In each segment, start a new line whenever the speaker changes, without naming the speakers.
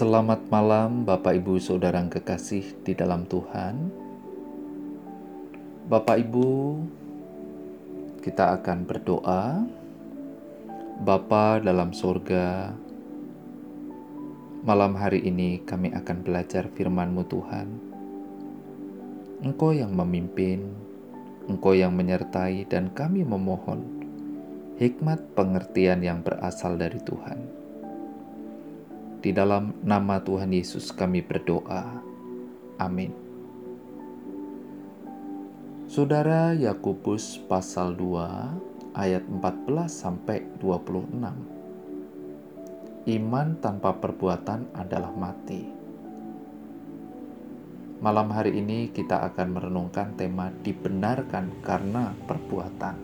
Selamat malam, Bapak, Ibu, saudara yang kekasih di dalam Tuhan. Bapak, Ibu, kita akan berdoa. Bapa dalam sorga, malam hari ini kami akan belajar firman-Mu Tuhan. Engkau yang memimpin, Engkau yang menyertai, dan kami memohon hikmat pengertian yang berasal dari Tuhan. Di dalam nama Tuhan Yesus kami berdoa. Amin. Saudara Yakobus pasal 2 ayat 14 sampai 26. Iman tanpa perbuatan adalah mati. Malam hari ini kita akan merenungkan tema dibenarkan karena perbuatan.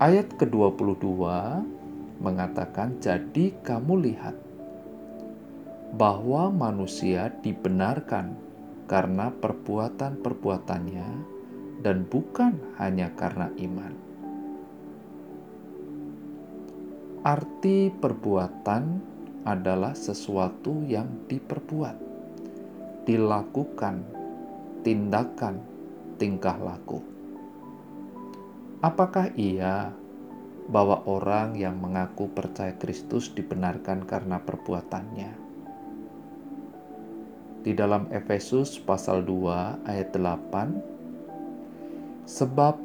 Ayat ke-22 mengatakan, "Jadi kamu lihat bahwa manusia dibenarkan karena perbuatan-perbuatannya, dan bukan hanya karena iman." Arti perbuatan adalah sesuatu yang diperbuat, dilakukan, tindakan, tingkah laku. Apakah ia bahwa orang yang mengaku percaya Kristus dibenarkan karena perbuatannya. Di dalam Efesus pasal 2 ayat 8 Sebab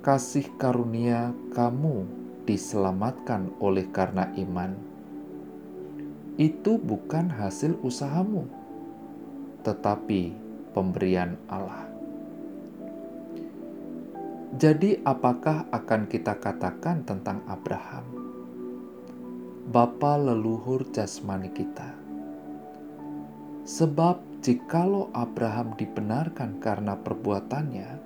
kasih karunia kamu diselamatkan oleh karena iman. Itu bukan hasil usahamu, tetapi pemberian Allah. Jadi, apakah akan kita katakan tentang Abraham? Bapa leluhur jasmani kita. Sebab, jikalau Abraham dibenarkan karena perbuatannya,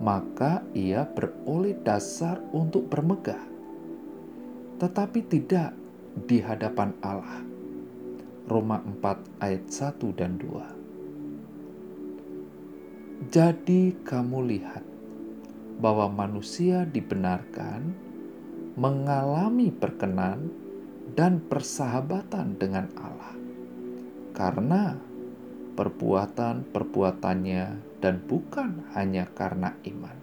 maka ia beroleh dasar untuk bermegah, tetapi tidak di hadapan Allah. Roma 4 ayat 1 dan 2. Jadi kamu lihat bahwa manusia dibenarkan mengalami perkenan dan persahabatan dengan Allah karena perbuatan-perbuatannya dan bukan hanya karena iman.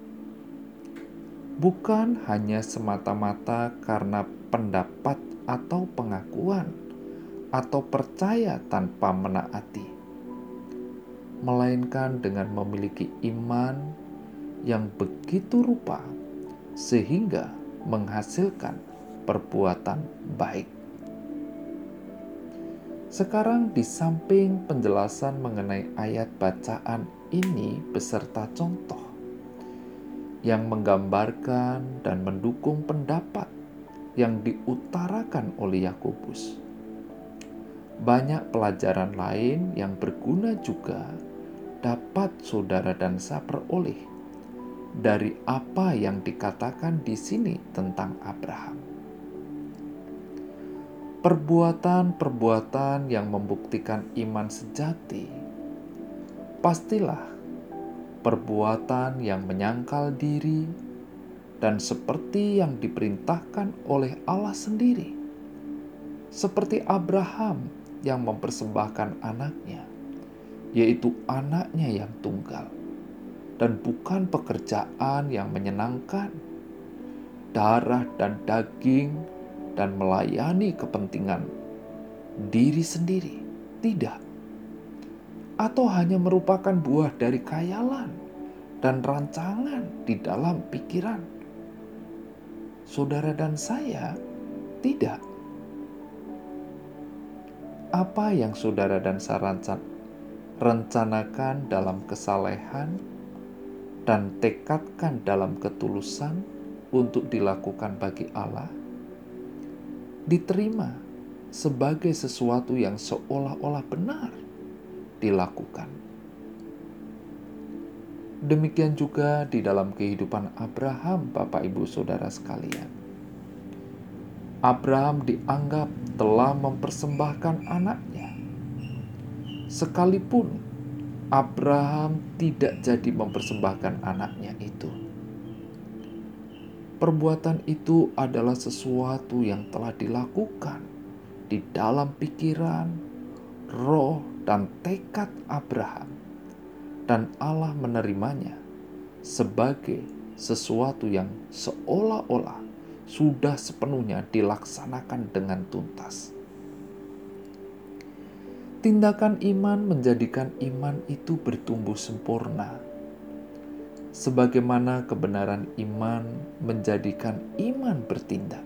Bukan hanya semata-mata karena pendapat atau pengakuan atau percaya tanpa menaati, melainkan dengan memiliki iman yang begitu rupa sehingga menghasilkan perbuatan baik. Sekarang di samping penjelasan mengenai ayat bacaan ini beserta contoh yang menggambarkan dan mendukung pendapat yang diutarakan oleh Yakobus. Banyak pelajaran lain yang berguna juga dapat saudara dan saya peroleh dari apa yang dikatakan di sini tentang Abraham. Perbuatan-perbuatan yang membuktikan iman sejati pastilah perbuatan yang menyangkal diri dan seperti yang diperintahkan oleh Allah sendiri, seperti Abraham yang mempersembahkan anaknya, yaitu anaknya yang tunggal dan bukan pekerjaan yang menyenangkan, darah dan daging, dan melayani kepentingan diri sendiri. Tidak, atau hanya merupakan buah dari khayalan dan rancangan di dalam pikiran saudara dan saya. Tidak, apa yang saudara dan saya rencanakan dalam kesalehan dan tekadkan dalam ketulusan untuk dilakukan bagi Allah, diterima sebagai sesuatu yang seolah-olah benar dilakukan. Demikian juga di dalam kehidupan Abraham, Bapak Ibu Saudara sekalian. Abraham dianggap telah mempersembahkan anaknya, sekalipun Abraham tidak jadi mempersembahkan anaknya itu. Perbuatan itu adalah sesuatu yang telah dilakukan di dalam pikiran, roh, dan tekad Abraham, dan Allah menerimanya sebagai sesuatu yang seolah-olah sudah sepenuhnya dilaksanakan dengan tuntas. Tindakan iman menjadikan iman itu bertumbuh sempurna, sebagaimana kebenaran iman menjadikan iman bertindak.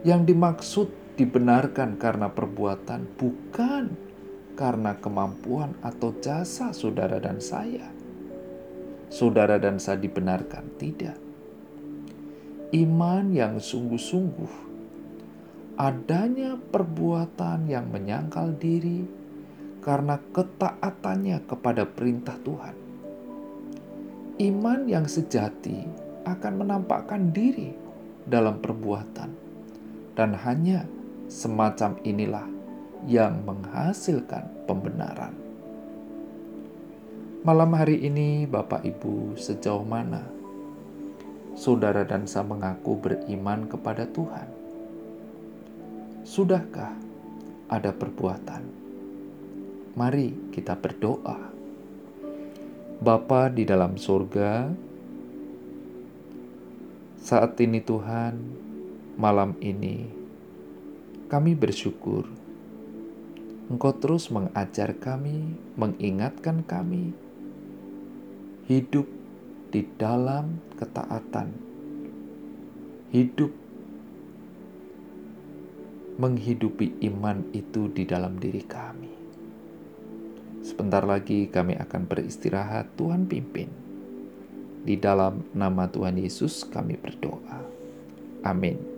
Yang dimaksud dibenarkan karena perbuatan, bukan karena kemampuan atau jasa saudara dan saya. Saudara dan saya dibenarkan, tidak. Iman yang sungguh-sungguh adanya perbuatan yang menyangkal diri karena ketaatannya kepada perintah Tuhan. Iman yang sejati akan menampakkan diri dalam perbuatan, dan hanya semacam inilah yang menghasilkan pembenaran. Malam hari ini, Bapak Ibu, sejauh mana saudara dan saya mengaku beriman kepada Tuhan? Sudahkah ada perbuatan? Mari kita berdoa. Bapa di dalam surga, saat ini Tuhan, malam ini kami bersyukur Engkau terus mengajar kami, mengingatkan kami hidup di dalam ketaatan, hidup menghidupi iman itu di dalam diri kami. Sebentar lagi kami akan beristirahat, Tuhan pimpin. Di dalam nama Tuhan Yesus kami berdoa. Amin.